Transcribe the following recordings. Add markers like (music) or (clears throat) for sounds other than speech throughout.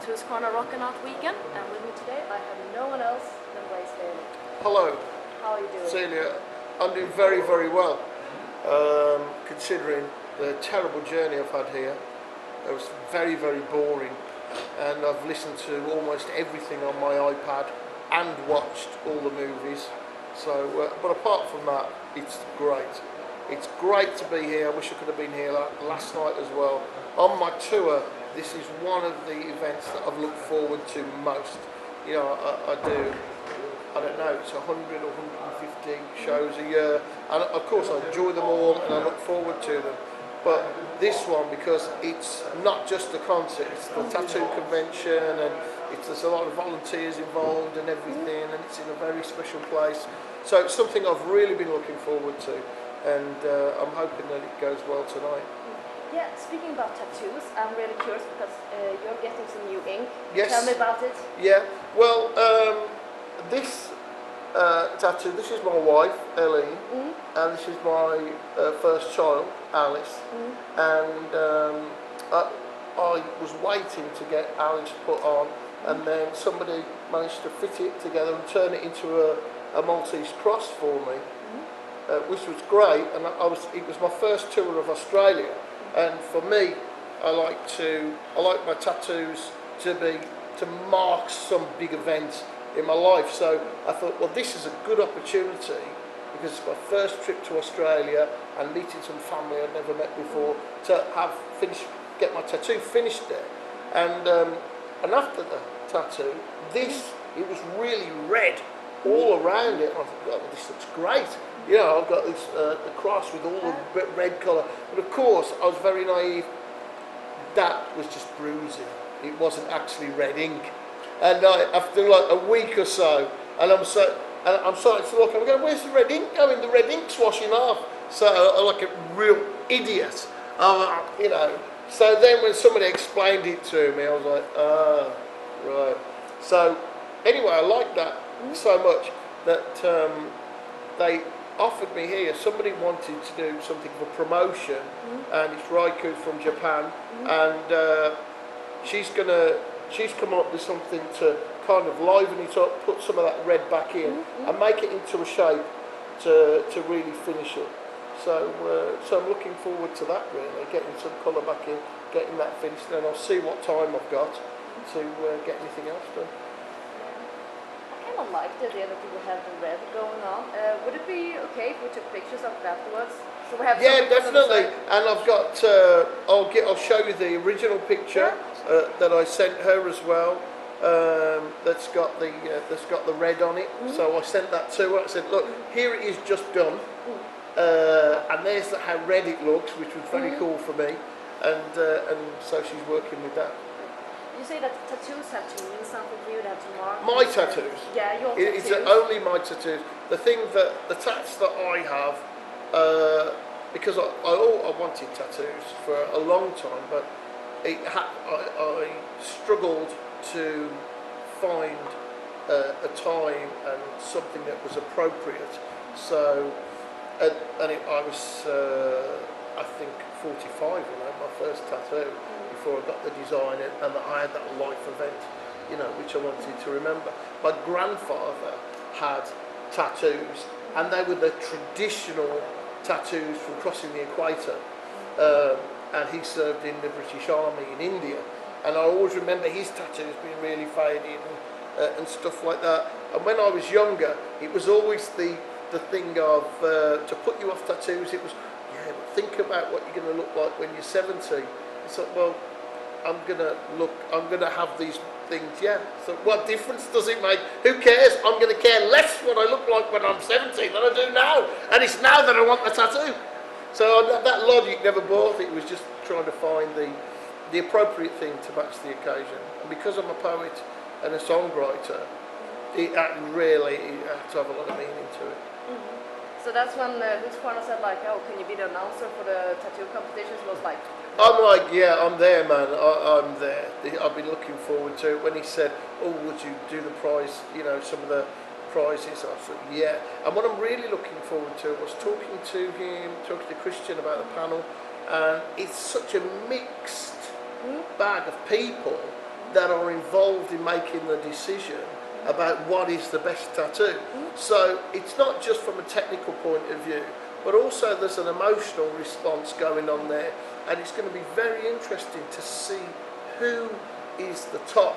at Husqvarna Rockin' Out Weekend, and with me today I have no one else than Blaze Bayley. Hello, How are you doing? Celia. I'm doing very, very well, um, considering the terrible journey I've had here. It was very, very boring, and I've listened to almost everything on my iPad and watched all the movies. So, uh, but apart from that, it's great. It's great to be here. I wish I could have been here last night as well. On my tour, this is one of the events that I've looked forward to most. You know, I, I do I don't know, it's 100 or 150 shows a year. And of course, I enjoy them all and I look forward to them. But this one, because it's not just a concert, it's the tattoo convention and it's, there's a lot of volunteers involved and everything, and it's in a very special place. So it's something I've really been looking forward to, and uh, I'm hoping that it goes well tonight. Yeah, speaking about tattoos, I'm really curious because uh, you're getting some new ink. Yes. Tell me about it. Yeah, well, um, this uh, tattoo, this is my wife, Eileen, Mm. and this is my uh, first child, Alice. Mm. And um, I, I was waiting to get Alice put on, and then somebody managed to fit it together and turn it into a, a Maltese cross for me, uh, which was great. And I, I was, it was my first tour of Australia, and for me, I like to, I like my tattoos to be to mark some big event in my life. So I thought, well, this is a good opportunity because it's my first trip to Australia and meeting some family I'd never met before to have finished, get my tattoo finished there. And um, and after the tattoo, this it was really red all around it. And I thought, well, this looks great. You know, I've got this uh, the cross with all the red- red colour. But of course, I was very naive. That was just bruising. It wasn't actually red ink. And I, after like a week or so, and I'm so, and I'm starting to look. I'm going, where's the red ink going? The red ink's washing off. So I'm like a real idiot. Um, you know. So then when somebody explained it to me, I was like, ah, right. So anyway, I like that so much that um, they offered me here. Somebody wanted to do something for promotion, and it's Raiku from Japan, and uh, she's gonna she's come up with something to kind of liven it up, put some of that red back in, and make it into a shape to to really finish it. So uh, so I'm looking forward to that really, getting some colour back in, getting that finished, and I'll see what time I've got to uh, get anything else done. I kind of like the idea that you will have the red going on. Uh, would it be okay if we took pictures of it afterwards? So we have Yeah, something on the definitely. And I've got. Uh, I'll get. I'll show you the original picture uh, that I sent her as well. Um, that's got the uh, that's got the red on it. So I sent that to her. I said, look, here it is, just done. Uh, and there's the, how red it looks, which was very cool for me. And uh, and so she's working with that. You say that tattoos have to mean something for you to have to mark. My tattoos. Yeah, your It- tattoos. It's only my tattoos. The thing that the tats that I have, uh, because I, I, I wanted tattoos for a long time, but it ha- I, I struggled to find uh, a time and something that was appropriate. So, and, and it, I was, uh, I think, 45 when I had my first tattoo before I got the design and, that I had that life event, you know, which I wanted to remember. My grandfather had tattoos, and they were the traditional tattoos from crossing the equator. Um, and he served in the British Army in India. And I always remember his tattoos being really faded and, uh, and stuff like that. And when I was younger, it was always the, the thing of uh, to put you off tattoos. It was, yeah, but think about what you're going to look like when you're 70. It's like, well, I'm to look, I'm to have these things, yeah. So what difference does it make? Who cares? I'm to care less what I look like when I'm 17 than I do now. And it's now that I want the tattoo. So that, that logic never bought. It was just trying to find the, the appropriate thing to match the occasion. And because I'm a poet and a songwriter, it uh, really it had to have a lot of meaning to it. So that's when uh, Husqvarna said like, oh, can you be the announcer for the tattoo competitions? Was like, I'm like, yeah, I'm there, man. I, I'm there. I've been looking forward to it. When he said, "Oh, would you do the prize?" You know, some of the prizes. I said, "Yeah." And what I'm really looking forward to was talking to him, talking to Christian about the panel, and it's such a mixed bag of people that are involved in making the decision about what is the best tattoo. So it's not just from a technical point of view, but also there's an emotional response going on there, and it's going to be very interesting to see who is the top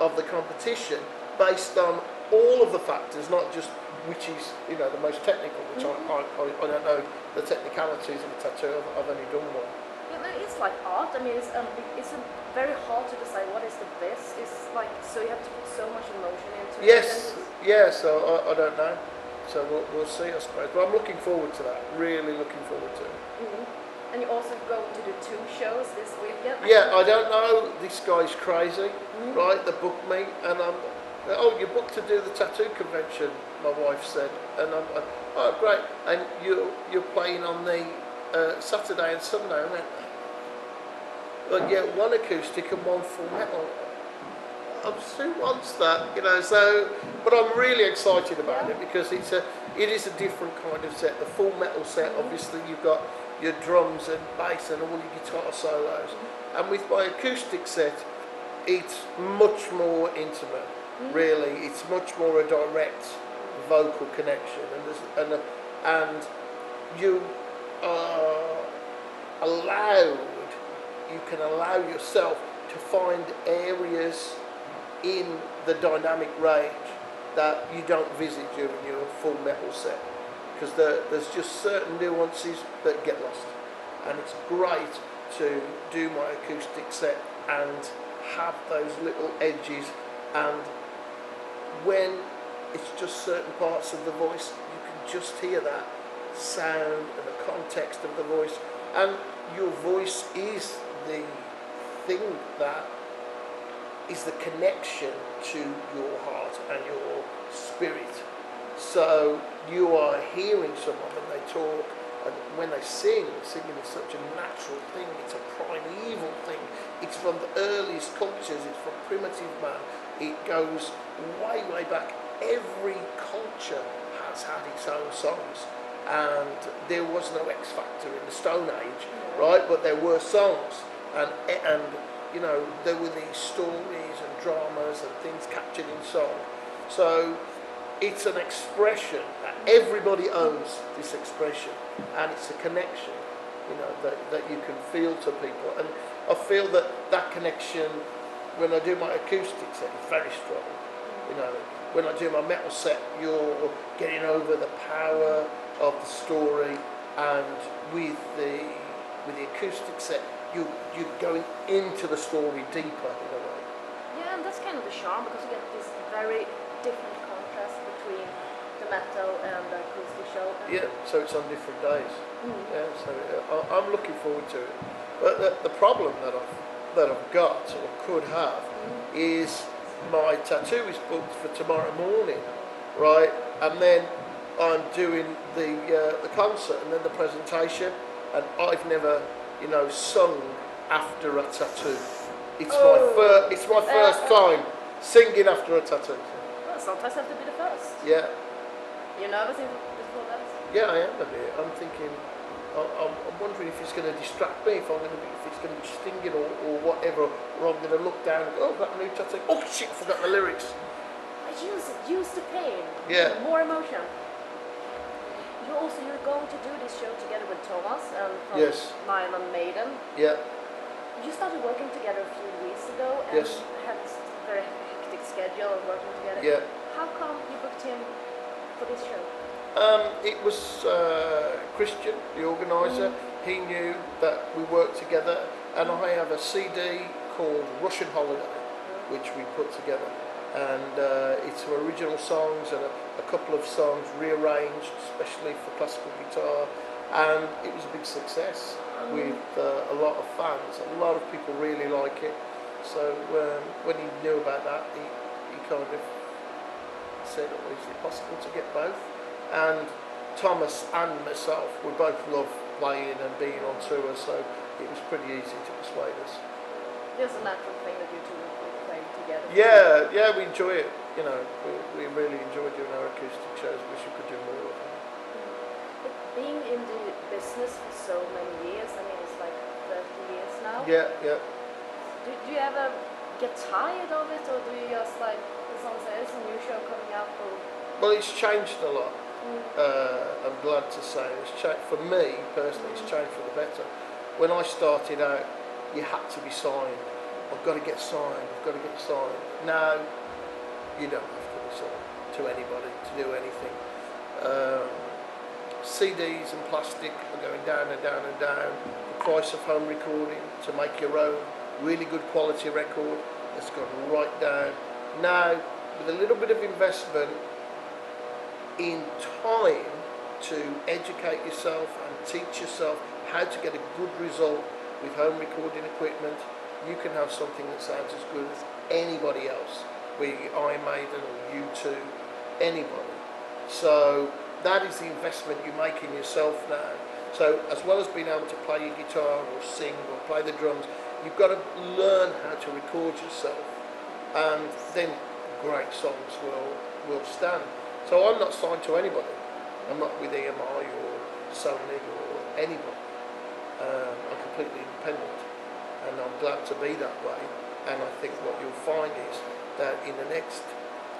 of the competition based on all of the factors, not just which is you know the most technical, which I, I, I, I don't know the technicalities of a tattoo. I've, I've only done one. Like art. I mean, it's um, it's very hard to decide what is the best. It's like so you have to put so much emotion into it. Yes, and it's- yeah. So I, I don't know. So we'll, we'll see, I suppose. But I'm looking forward to that. Really looking forward to it. Mhm. And you also go to do two shows this weekend. Yeah, I don't know. This guy's crazy, Mhm. right? They booked me, and I'm. Oh, you're booked to do the tattoo convention. My wife said, and I'm. Oh, great! And you you're playing on the uh, Saturday and Sunday. I went. But yet one acoustic and one full metal. Who wants that, you know. So, but I'm really excited about it because it's a, it is a different kind of set. The full metal set, obviously, you've got your drums and bass and all your guitar solos, and with my acoustic set, it's much more intimate. Mm. Really, it's much more a direct vocal connection, and and and you are allowed, you can allow yourself to find areas in the dynamic range that you don't visit during your full metal set. Because there, there's just certain nuances that get lost. And it's great to do my acoustic set and have those little edges. And when it's just certain parts of the voice you can just hear that sound and the context of the voice. And your voice is the thing that is the connection to your heart and your spirit. So you are hearing someone when they talk and when they sing, singing is such a natural thing, it's a primeval thing. It's from the earliest cultures, it's from primitive man. It goes way, way back. Every culture has had its own songs. And there was no X Factor in the Stone Age, right? But there were songs. And, and you know, there were these stories and dramas and things captured in song. So it's an expression that everybody owns this expression and it's a connection, you know, that, that you can feel to people. And I feel that that connection, when I do my acoustic set, is very strong. You know, when I do my metal set, you're getting over the power of the story and with the, with the acoustic set, you, you're going into the story deeper in a way. Yeah, and that's kind of the charm because you get this very different contrast between the metal and the acoustic show. Yeah, so it's on different days. Mm. Yeah, so uh, I- I'm looking forward to it. But the, the problem that I've that I've got or could have is my tattoo is booked for tomorrow morning, right? And then I'm doing the uh, the concert and then the presentation, and I've never, you know, sung after a tattoo. It's Oh. my first. It's my first Uh, time singing after a tattoo. Well, sometimes have to be the first. Yeah, You're nervous before that? Yeah, I am a bit. I'm thinking, I- I'm, I'm wondering if it's going to distract me, if I'm going to be, if it's going to be stinging or, or whatever, or I'm going to look down and go, oh, that new tattoo. Oh shit, forgot the lyrics. I use. Use the pain. Yeah. More emotion. You also you're going to do this show together with Thomas and from Yes. Nylon Maiden. Yeah, You started working together a few weeks ago and Yes. had a very hectic schedule of working together. yeah. How come you booked him for this show? Um, it was uh, Christian, the organizer He knew that we worked together, and I have a CD called Russian Holiday, which we put together. And uh, it's some original songs and a, a couple of songs rearranged, especially for classical guitar. And it was a big success with uh, a lot of fans. A lot of people really like it. So um, when he knew about that, he, he kind of said, oh, is it possible to get both? And Thomas and myself, we both love playing and being on tour, so it was pretty easy to persuade us. There's a natural thing that you two will play together. Yeah, yeah, we enjoy it. You know, we, we really enjoy doing our acoustic shows. Wish we could do more of them. But being in the business for so many years, I mean, it's like 30 years now. Yeah, yeah. Do, do you ever get tired of it, or do you just like, someone says there's a new show coming up, or Well, it's changed a lot. mm, Uh, I'm glad to say it's changed for me personally. It's changed for the better. When I started out, you had to be signed. I've got to get signed. I've got to get signed. Now, you don't have to be signed to anybody to do anything. Um, CDs and plastic are going down and down and down. The price of home recording to make your own really good quality record has gone right down. Now, with a little bit of investment in time to educate yourself and teach yourself how to get a good result with home recording equipment, you can have something that sounds as good as anybody else, be it Iron Maiden or U2, anybody. So that is the investment you make in yourself now. So as well as being able to play your guitar or sing or play the drums, you've got to learn how to record yourself, and then great songs will will stand. So I'm not signed to anybody. I'm not with EMI or Sony or anybody. Um, I'm completely independent, and I'm glad to be that way. And I think what you'll find is that in the next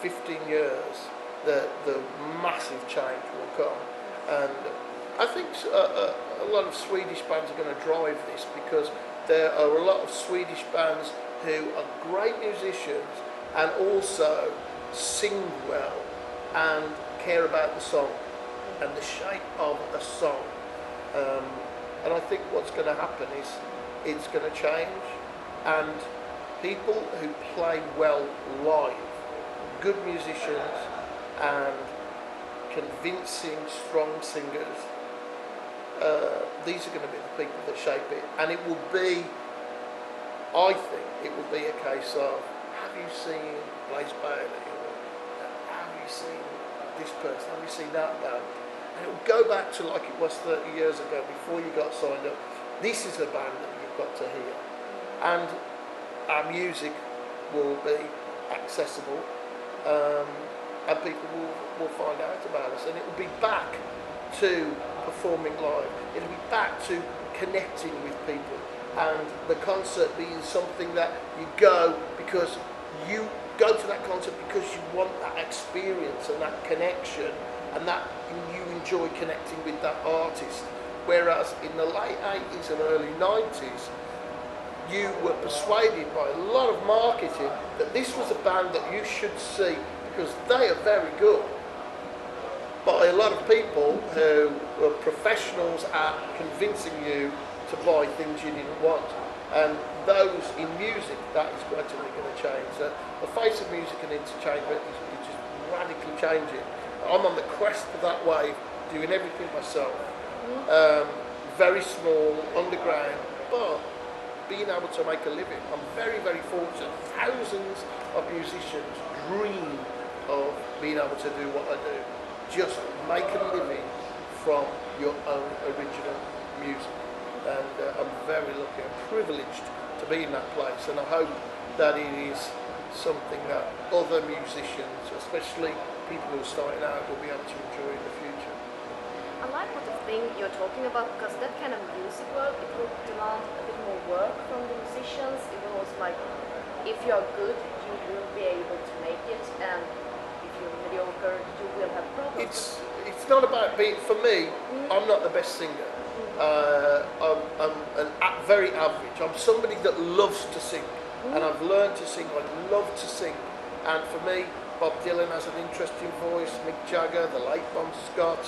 15 years, the the massive change will come, and I think a lot of Swedish bands are going to drive this because there are a lot of Swedish bands who are great musicians and also sing well and care about the song and the shape of a song. Um, and I think what's going to happen is it's going to change, and people who play well live, good musicians, and convincing, strong singers, uh, these are going to be the people that shape it. And it will be, I think, it will be a case of have you seen Blaze Bayley? Or have you seen this person? Have you seen that band? And it will go back to like it was 30 years ago before you got signed up. This is a band that got to hear. And our music will be accessible um, and people will, will find out about us. And it will be back to performing live. It'll be back to connecting with people and the concert being something that you go because you go to that concert because you want that experience and that connection and that you enjoy connecting with that artist. Whereas in the late 80s and early 90s, you were persuaded by a lot of marketing that this was a band that you should see because they are very good. By a lot of people who were professionals at convincing you to buy things you didn't want. And those in music, that is gradually going to change. So the face of music and entertainment is, is just radically changing. I'm on the crest of that wave, doing everything myself. Um, very small, underground, but being able to make a living. I'm very, very fortunate. Thousands of musicians dream of being able to do what I do. Just make a living from your own original music. And uh, I'm very lucky and privileged to be in that place. And I hope that it is something that other musicians, especially people who are starting out, will be able to enjoy in the future. I like what the thing you're talking about because that kind of music world it will demand a bit more work from the musicians. It will also like if you're good, you will be able to make it, and if you're mediocre, you will have problems. It's it's not about being. For me, I'm not the best singer. Uh, I'm, I'm an very average. I'm somebody that loves to sing, and I've learned to sing. I love to sing, and for me, Bob Dylan has an interesting voice. Mick Jagger, the late Bon Scott,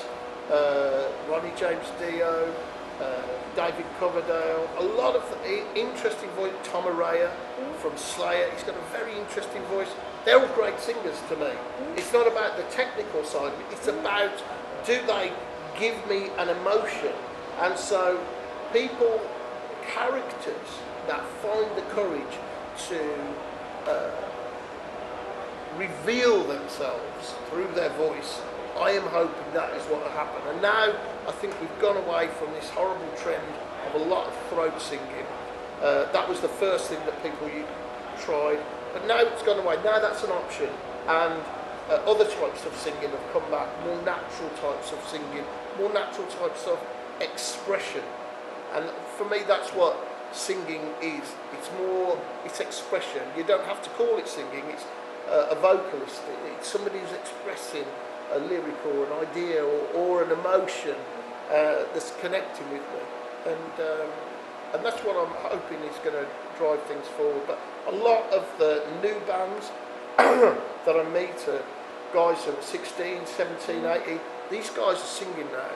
Ronnie James Dio, uh, David Coverdale. A lot of interesting voice. Tom Araya from Slayer. He's got a very interesting voice. They're all great singers to me. It's not about the technical side of it. It's about do they give me an emotion? And so people, characters that find the courage to uh, reveal themselves through their voice, I am hoping that is what will happen. And now I think we've gone away from this horrible trend of a lot of throat singing. Uh, that was the first thing that people tried, but now it's gone away. Now that's an option, and uh, other types of singing have come back. More natural types of singing, more natural types of expression, and for me, that's what singing is. It's more, it's expression. You don't have to call it singing. It's uh, a vocalist. It's somebody who's expressing a lyric or an idea or, or an emotion uh, that's connecting with me. And um, and that's what I'm hoping is going to drive things forward. But a lot of the new bands (clears throat) that I meet are guys who are 16, 17, 18. These guys are singing now.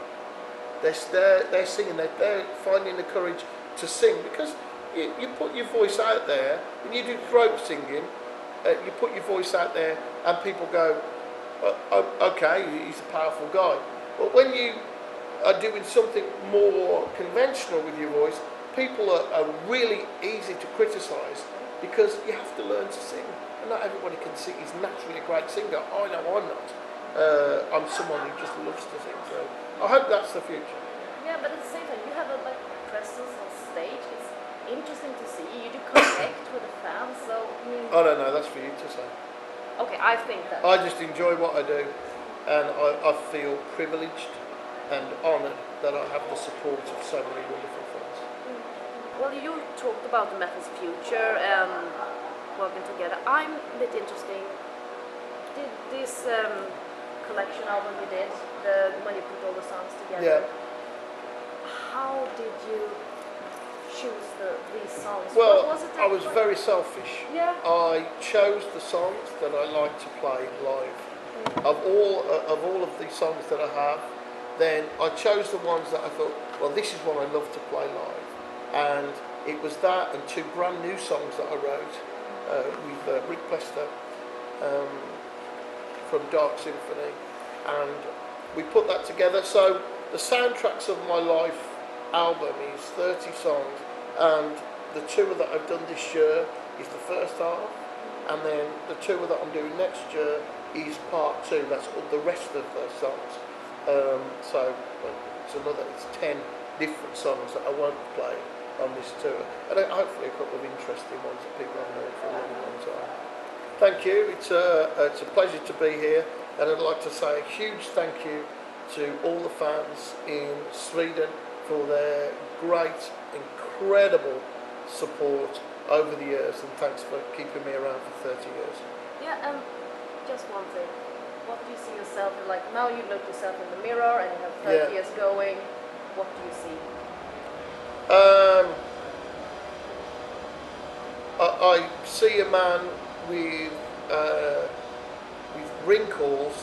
They're, they're, they're singing, they're, they're finding the courage to sing because you, you put your voice out there, and you do throat singing, uh, you put your voice out there and people go, okay, he's a powerful guy. But when you are doing something more conventional with your voice, people are, are really easy to criticise because you have to learn to sing. And not everybody can sing. He's naturally a great singer. I know I'm not. Uh, I'm someone who just loves to sing. So I hope that's the future. Yeah, but at the same time, you have a like presence on stage. It's interesting to see. You do connect with the fans. So I mean, I don't know. That's for you to say. Okay, I think that. I just enjoy what I do, and I, I feel privileged and honoured that I have the support of so many wonderful friends. Well, you talked about the metal's future and working together. I'm a bit interesting. Did this um, collection album you did, the when you put all the songs together? Yeah. How did you choose the, these songs? Well, was it? I was very selfish. Yeah. I chose the songs that I like to play live. Of all uh, of all of the songs that I have, then I chose the ones that I thought, well, this is what I love to play live, and it was that and two brand new songs that I wrote uh, with uh, Rick Plester um, from Dark Symphony, and we put that together. So the soundtracks of my life album is 30 songs, and the tour that I've done this year is the first half, and then the tour that I'm doing next year is part two. That's all the rest of the songs. Um, so it's another, it's 10 different songs that I won't play on this tour, and uh, hopefully a couple of interesting ones that people haven't heard for a long, long time. Thank you. It's a, it's a pleasure to be here, and I'd like to say a huge thank you to all the fans in Sweden for their great, incredible support over the years, and thanks for keeping me around for 30 years. Yeah, and just one thing. What do you see yourself in? Like now you look yourself in the mirror and you have 30 Yeah. years going. What do you see? Um, I, I see a man with uh, with wrinkles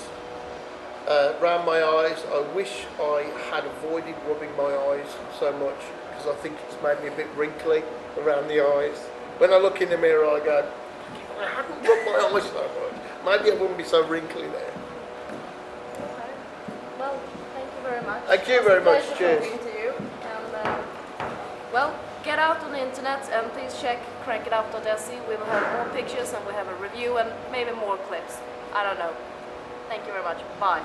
uh, around my eyes. I wish I had avoided rubbing my eyes so much because I think it's made me a bit wrinkly around the eyes. When I look in the mirror, I go, if I hadn't rubbed my eyes so much, maybe I wouldn't be so wrinkly there. Okay. Well, thank you very much. Thank you It was a very much. Cheers. to you. And um, well, get out on the internet and please check crankitout.se. We will have more pictures and we have a review and maybe more clips. I don't know. Thank you very much. Bye.